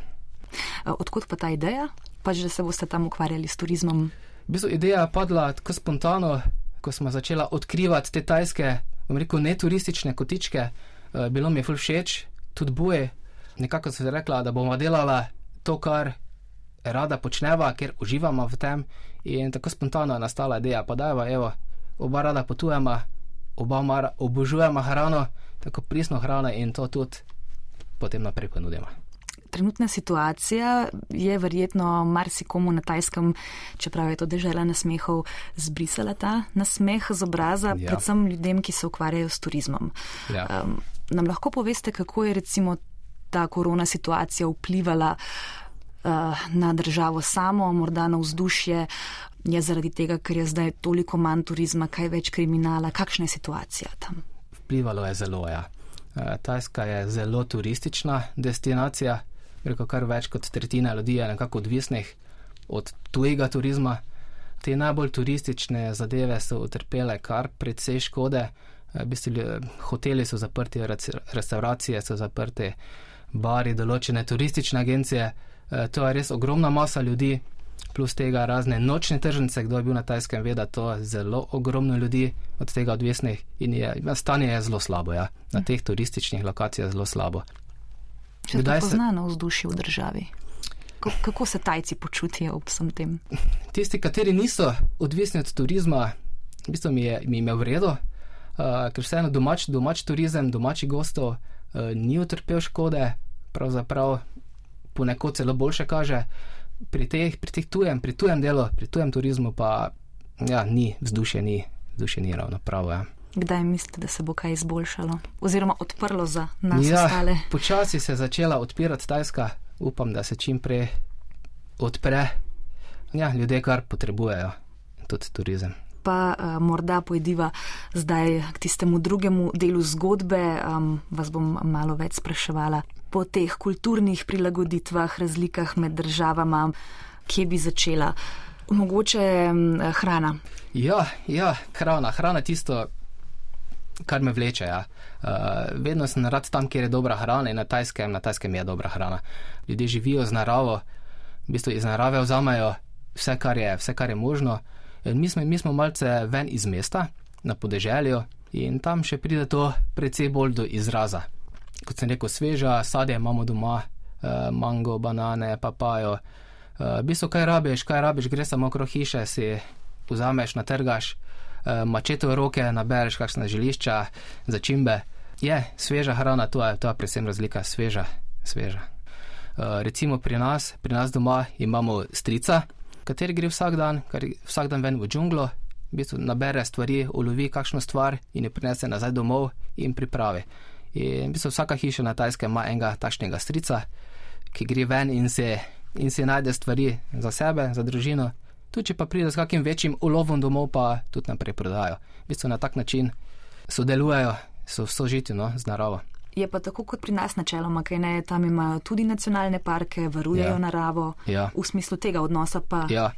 Odkud pa ta ideja, pač, da se boste tam ukvarjali s turizmom? V bistvu ideja je padla tako spontano, ko smo začeli odkrivati te tajske, bom rekel, neturistične kotičke. Eh, bilo mi je ful všeč, tudi boje. Nekako se je rekla, da bomo delala to, kar rada počneva, ker uživamo v tem. In tako spontano je nastala ideja, pa da je, evo, oba rada potujemo, oba mar obožujemo hrano, tako pristno hrano in to tudi potem naprej ponudimo trenutna situacija je verjetno marsikomu na tajskem, čeprav je to dežela nasmehov, zbrisala ta nasmeh z obraza, ja. predvsem ljudem, ki se ukvarjajo s turizmom. Ja. Um, nam lahko poveste, kako je recimo ta korona situacija vplivala uh, na državo samo, morda na vzdušje, je zaradi tega, ker je zdaj toliko manj turizma, kaj več kriminala, kakšna je situacija tam? Vplivalo je zelo, ja. Uh, Tajska je zelo turistična destinacija, reko kar več kot tretjina ljudi je nekako odvisnih od tujega turizma. Te najbolj turistične zadeve so utrpele kar precej škode. V bistvu, hoteli so zaprti, restauracije so zaprti, bari, določene turistične agencije. To je res ogromna masa ljudi, plus tega razne nočne tržnice, kdo je bil na tajskem, ve, da to je zelo ogromno ljudi od tega odvisnih in je, stanje je zelo slabo, ja. na teh turističnih lokacijah je zelo slabo. Če kdaj se znano vzdušje v državi? Kako se Tajci počutijo ob vsem tem? Tisti, kateri niso odvisni od turizma, v bistvu mi je, mi je v redu, uh, ker vseeno domač, domač turizem, domači gostov uh, ni utrpel škode, pravzaprav ponekod celo boljše kaže. Pri teh, pri teh tujem, pri tujem delu, pri tujem turizmu pa ja, ni vzdušje, ni vzdušje, ni ravno pravo. Ja. Kdaj mislite, da se bo kaj izboljšalo oziroma odprlo za nas ja, ostale? Počasi se je začela odpirati Tajska, upam, da se čim prej odpre. Ja, ljudje kar potrebujejo, tudi turizem. Pa uh, morda pojdiva zdaj k tistemu drugemu delu zgodbe, um, vas bom malo več spraševala po teh kulturnih prilagoditvah, razlikah med državama, kje bi začela. Mogoče um, hrana. Ja, ja, hrana, hrana je tisto, kar me vleče. Ja. Uh, vedno sem rad tam, kjer je dobra hrana in na tajskem, na tajskem je dobra hrana. Ljudje živijo z naravo, v bistvu iz narave vzamejo vse, kar je, vse, kar je možno. Mi smo, mi smo malce ven iz mesta, na podeželju in tam še pride to precej bolj do izraza. Kot sem rekel, sveža sadje imamo doma, uh, mango, banane, papajo. Uh, v bistvu, kaj rabiš, kaj rabiš, greš samo okrog hiše, si vzameš, natrgaš. Eh, mačete v roke, nabereš kakšne želišča, začimbe. Je sveža hrana, to je, to je predvsem razlika, sveža, sveža. Uh, recimo pri nas, pri nas doma imamo strica, kateri gre vsak dan, vsak dan ven v džunglo, v bistvu nabere stvari, ulovi kakšno stvar in jo prinese nazaj domov in pripravi. In v bistvu vsaka hiša na tajskem ima enega takšnega strica, ki gre ven in se, in se najde stvari za sebe, za družino tudi če pa pride z kakim večjim ulovom domov, pa tudi naprej prodajo. V bistvu na tak način sodelujejo, so v sožitju no, z naravo. Je pa tako kot pri nas načeloma, kaj ne, tam imajo tudi nacionalne parke, varujejo ja. naravo, ja. v smislu tega odnosa pa ja.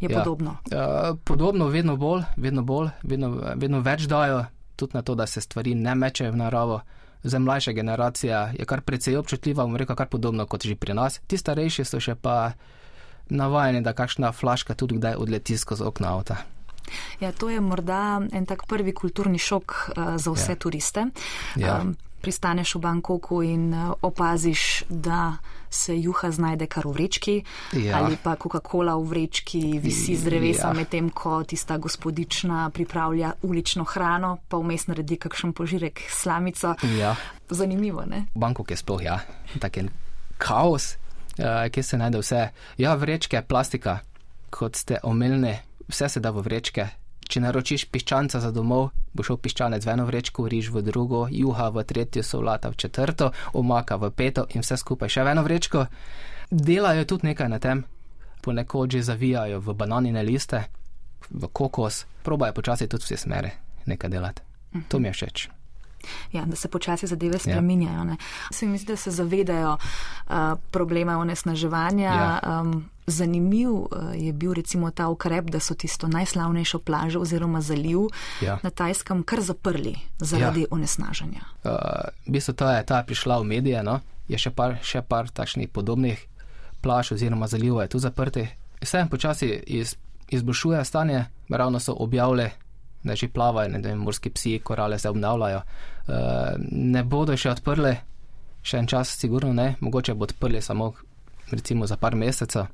je ja. podobno. Uh, podobno, vedno bolj, vedno bolj, vedno, vedno več dajo tudi na to, da se stvari ne mečejo v naravo. Za mlajša generacija je kar precej občutljiva, bom rekel, kar podobno kot že pri nas. Ti starejši so še pa navajeni, da kakšna flaška tudi kdaj odleti skozi okna avta. Ja, to je morda en tak prvi kulturni šok uh, za vse ja. turiste. Ja. Um, pristaneš v Bangkoku in uh, opaziš, da se juha znajde kar v vrečki ja. ali pa Coca-Cola v vrečki visi z drevesa, ja. medtem ko tista gospodična pripravlja ulično hrano, pa vmes naredi kakšen požirek slamico. Ja. Zanimivo, ne? Bangkok je sploh, ja, tak en kaos. Uh, kje se najde vse? Ja, vrečke, plastika, kot ste omenili, vse se da v vrečke. Če naročiš piščanca za domov, bo šel piščanec v eno vrečko, riž v drugo, juha v tretjo, solata v četrto, omaka v peto in vse skupaj še v eno vrečko. Delajo tudi nekaj na tem, ponekod že zavijajo v bananine liste, v kokos, probajo počasi tudi vse smere nekaj delati. To mi je všeč. Ja, da se počasi zadeve ja. spreminjajo. Ja. Se mi zdi, da se zavedajo uh, problema onesnaževanja. Ja. Um, zanimiv uh, je bil recimo ta ukrep, da so tisto najslavnejšo plažo oziroma zaliv ja. na Tajskem kar zaprli zaradi ja. onesnaženja. Uh, v bistvu ta je, ta prišla v medije, no? je še par, še par takšnih podobnih plaž oziroma zalivov je tu zaprti. Vse počasi iz, izboljšuje stanje, ravno so objavili da že plavajo, ne vem, morski psi, korale se obnavljajo. Uh, ne bodo še odprli, še en čas, sigurno ne, mogoče bodo odprli samo recimo za par mesecev.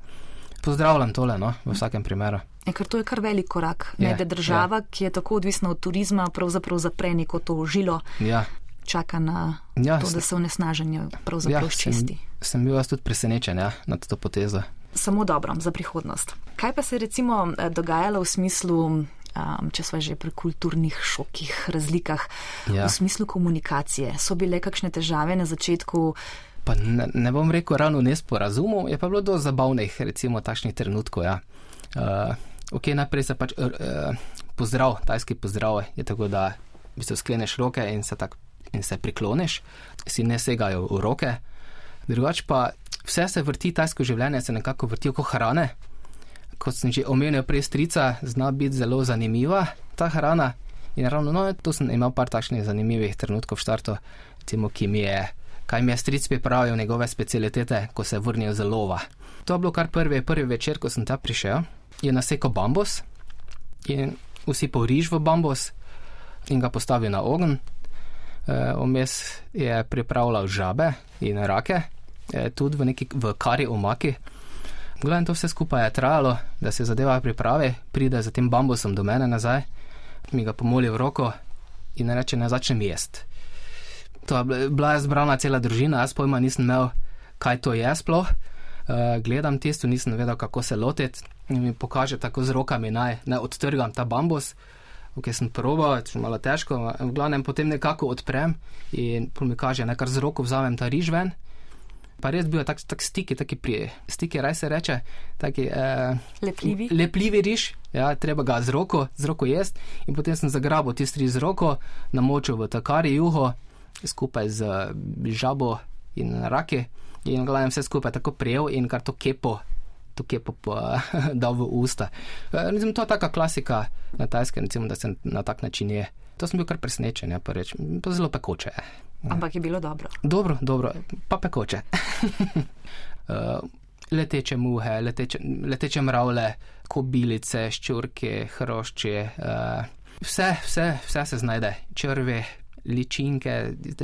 Pozdravljam tole, no, v vsakem primeru. Je, ker to je kar velik korak. Ne, da država, je. ki je tako odvisna od turizma, pravzaprav zapre neko to žilo. Ja. čaka na ja, to, da se onesnaženje pravzaprav ja, čisti. Sem, sem bil vas tudi presenečen ja, nad to potezo. Samo dobro za prihodnost. Kaj pa se je recimo eh, dogajalo v smislu, um, če smo že pri kulturnih šokih, razlikah, ja. v smislu komunikacije? So bile kakšne težave na začetku? Pa ne, ne bom rekel ravno nesporazumov, je pa bilo do zabavnih, recimo, takšnih trenutkov. Ja. Uh, ok, najprej se pač uh, pozdrav, tajski pozdrav je tako, da v bistvu skleneš roke in se, tak, in se prikloniš, si ne segajo v roke. Drugač pa vse se vrti, tajsko življenje se nekako vrti kot hrane. Kot sem že omenil, prej strica zna biti zelo zanimiva ta hrana. In ravno no, to sem imel par takšnih zanimivih trenutkov v štartu, recimo, ki mi je, kaj mi je stric pripravil njegove specialitete, ko se vrnil z lova. To je bilo kar prvi, prvi večer, ko sem tam prišel, je nasekal bambus in vsi poriž v bambus, in ga postavil na ogen. Vmes e, je pripravljal žabe in rake, e, tudi v neki v kari omaki. Gledam, to vse skupaj je trajalo, da se zadeva pripravi, pride za tem bambusom do mene nazaj, mi ga pomoli v roko in reče, ne začnem jesti. To je bila je zbrana cela družina, jaz pojma nisem imel, kaj to je sploh. Uh, gledam tisto, nisem vedel, kako se lotiti. In mi pokaže tako z rokami, naj, naj odtrgam ta bambus, ki sem probal, je malo težko, v glavnem potem nekako odprem in mi kaže, da kar z roko vzamem ta riž ven. Pa res bil tak, tak stiki, taki pri stiki, raj se reče, taki eh, lepljivi. lepljivi riž, ja, treba ga z roko, z roko jesti. In potem sem zagrabil tisti riž z roko, namočil v takari juho, skupaj z žabo in rake. In gledam vse skupaj tako prijel in kar to kepo tukaj pa, pa dal v usta. Recimo, to je taka klasika na tajskem, recimo, da se na tak način je. To sem bil kar presenečen, ja, pa, reč, pa zelo pekoče. Ampak je bilo dobro. Dobro, dobro, pa pekoče. leteče muhe, leteče, leteče mravlje, kobilice, ščurke, hrošče, vse, vse, vse se znajde. Črve, ličinke,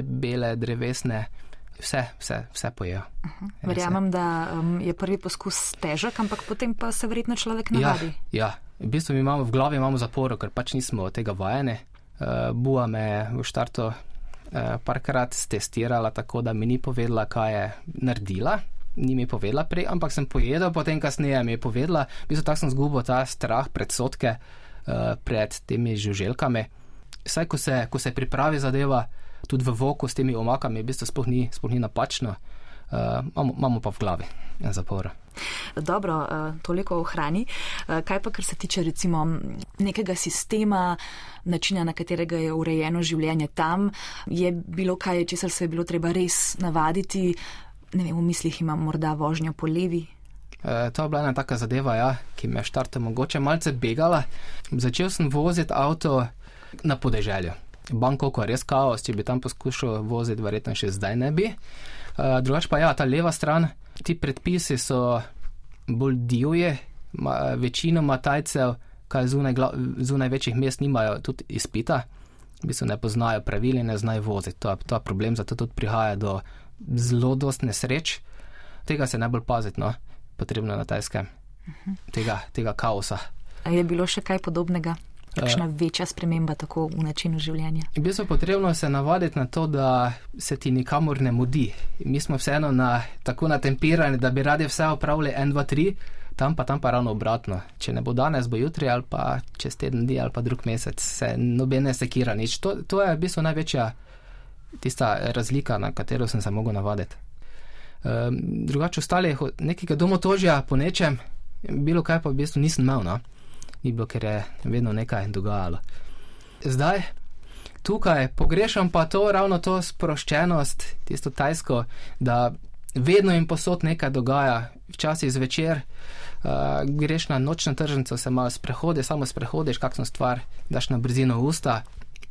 bele, drevesne vse, vse, vse pojejo. Uh -huh. Verjamem, da um, je prvi poskus težek, ampak potem pa se verjetno človek navadi. Ja, ja. v bistvu imamo v glavi imamo zaporo, ker pač nismo tega vajeni. Uh, Bua me v štartu uh, parkrat testirala, tako da mi ni povedala, kaj je naredila. Ni mi povedala prej, ampak sem pojedel, potem kasneje mi je povedala, v bistvu tako sem zgubil ta strah pred sodke, uh, pred temi žuželkami. Saj, ko se, ko se pripravi zadeva, tudi v voku s temi omakami, v bistvu sploh ni, sploh ni napačno, uh, imamo, imamo pa v glavi zapor. Dobro, uh, toliko o hrani. Uh, kaj pa, kar se tiče recimo nekega sistema, načina, na katerega je urejeno življenje tam, je bilo kaj, česar se je bilo treba res navaditi, ne vem, v mislih imam morda vožnjo po levi. To je bila ena taka zadeva, ja, ki me je štarte mogoče malce begala. Začel sem voziti avto na podeželju. Bangkok je res kaos, če bi tam poskušal voziti, verjetno še zdaj ne bi. Uh, drugač pa ja, ta leva stran, ti predpisi so bolj divje, ma, večinoma tajcev, kaj zunaj, zunaj večjih mest nimajo tudi izpita, v bistvu ne poznajo pravil in ne znajo voziti. To, je problem, zato tudi prihaja do zelo dost nesreč. Tega se najbolj paziti, no, potrebno na tajskem, tega, tega kaosa. A je bilo še kaj podobnega? Kakšna večja sprememba tako v načinu življenja. V bistvu potrebno se navaditi na to, da se ti nikamor ne mudi. Mi smo vseeno na, tako natempirani, da bi radi vse opravili 1, 2, 3, tam pa tam pa ravno obratno. Če ne bo danes, bo jutri ali pa čez teden dni ali pa drug mesec, se nobene sekira nič. To, to je v bistvu največja tista razlika, na katero sem se mogel navaditi. Um, drugače ostali nekega domotožja po nečem, bilo kaj pa v bistvu nisem imel. No? Ni bilo, ker je vedno nekaj dogajalo. Zdaj, tukaj pogrešam pa to ravno to sproščenost, tisto tajsko, da vedno in posod nekaj dogaja, včasih zvečer. Uh, greš na nočno tržnico, se malo sprehodiš, samo sprehodiš, kakšno stvar, daš na brzino usta,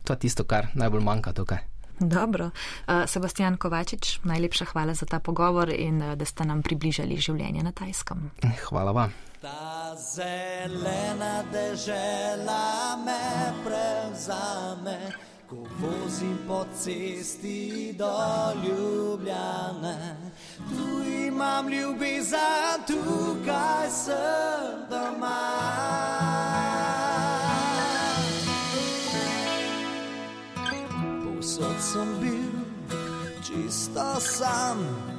to je tisto, kar najbolj manjka tukaj. Dobro. Uh, Sebastian Kovačič, najlepša hvala za ta pogovor in uh, da ste nam približali življenje na Tajskem. Hvala vam. Ta zelena dežela me prevzame, ko vozim po cesti do Ljubljane. Tu imam ljubezen, tukaj sem doma. Povsod sem bil čisto sam.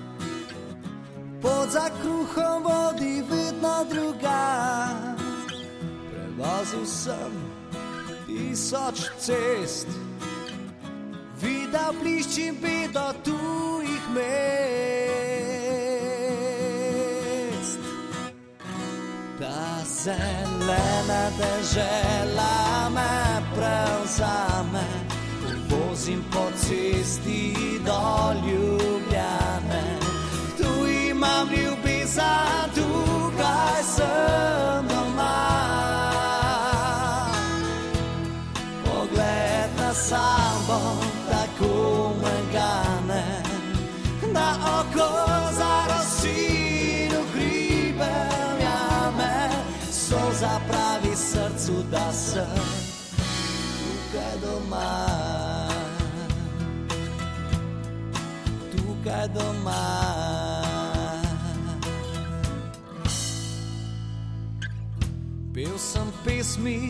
Pod za kruhom vodi vedno druga. Prevozil sem tisoč cest, videl bliščim bedo tujih mest. Ta zelena dežela me prevzame, vozim po cesti do zapravi srcu, da sem tukaj doma. Tukaj doma. Bil sem pesmi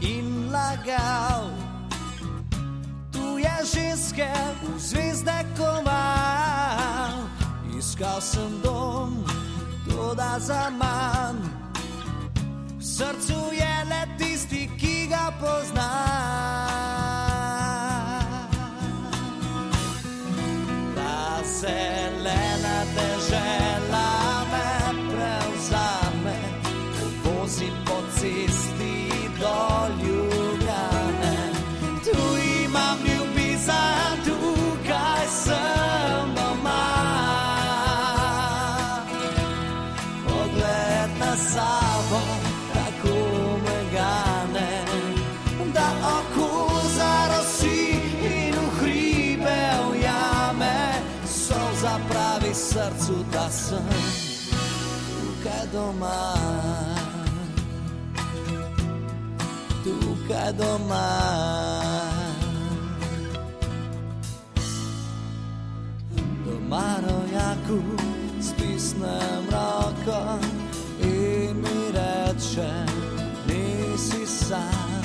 in lagal, tu je ženske v zvezde koval. Iskal sem dom, toda za manj. Srcu je le tisti, ki ga pozna. Ta zelena srcu, da sem tukaj doma. Tukaj doma. Doma rojaku stisnem roko in mi reče, nisi sam,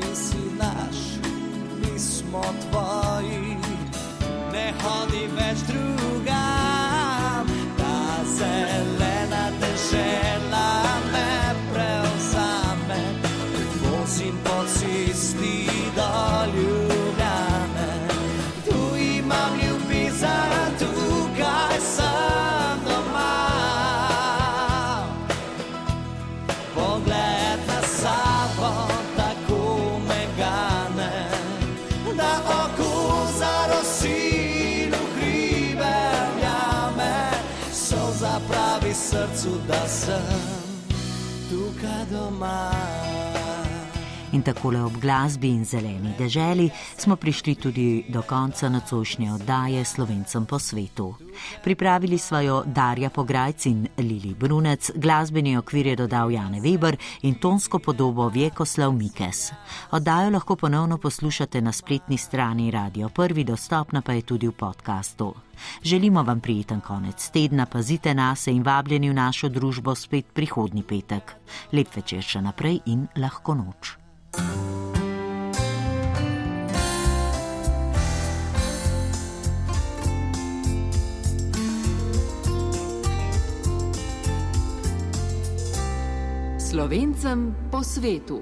ti si naš, mi smo tvoji, ne hodi več drugam. Tukaj doma. In takole ob glasbi in zeleni deželi smo prišli tudi do konca nocojšnje oddaje Slovencem po svetu. Pripravili smo jo Darja Pograjc in Lili Brunec, glasbeni okvir je dodal Jane Weber in tonsko podobo Vjekoslav Mikes. Oddajo lahko ponovno poslušate na spletni strani Radio Prvi, dostopna pa je tudi v podkastu. Želimo vam prijeten konec tedna, pazite na se in vabljeni v našo družbo spet prihodnji petek. Lep večer še naprej in lahko noč. Slovencem po svetu.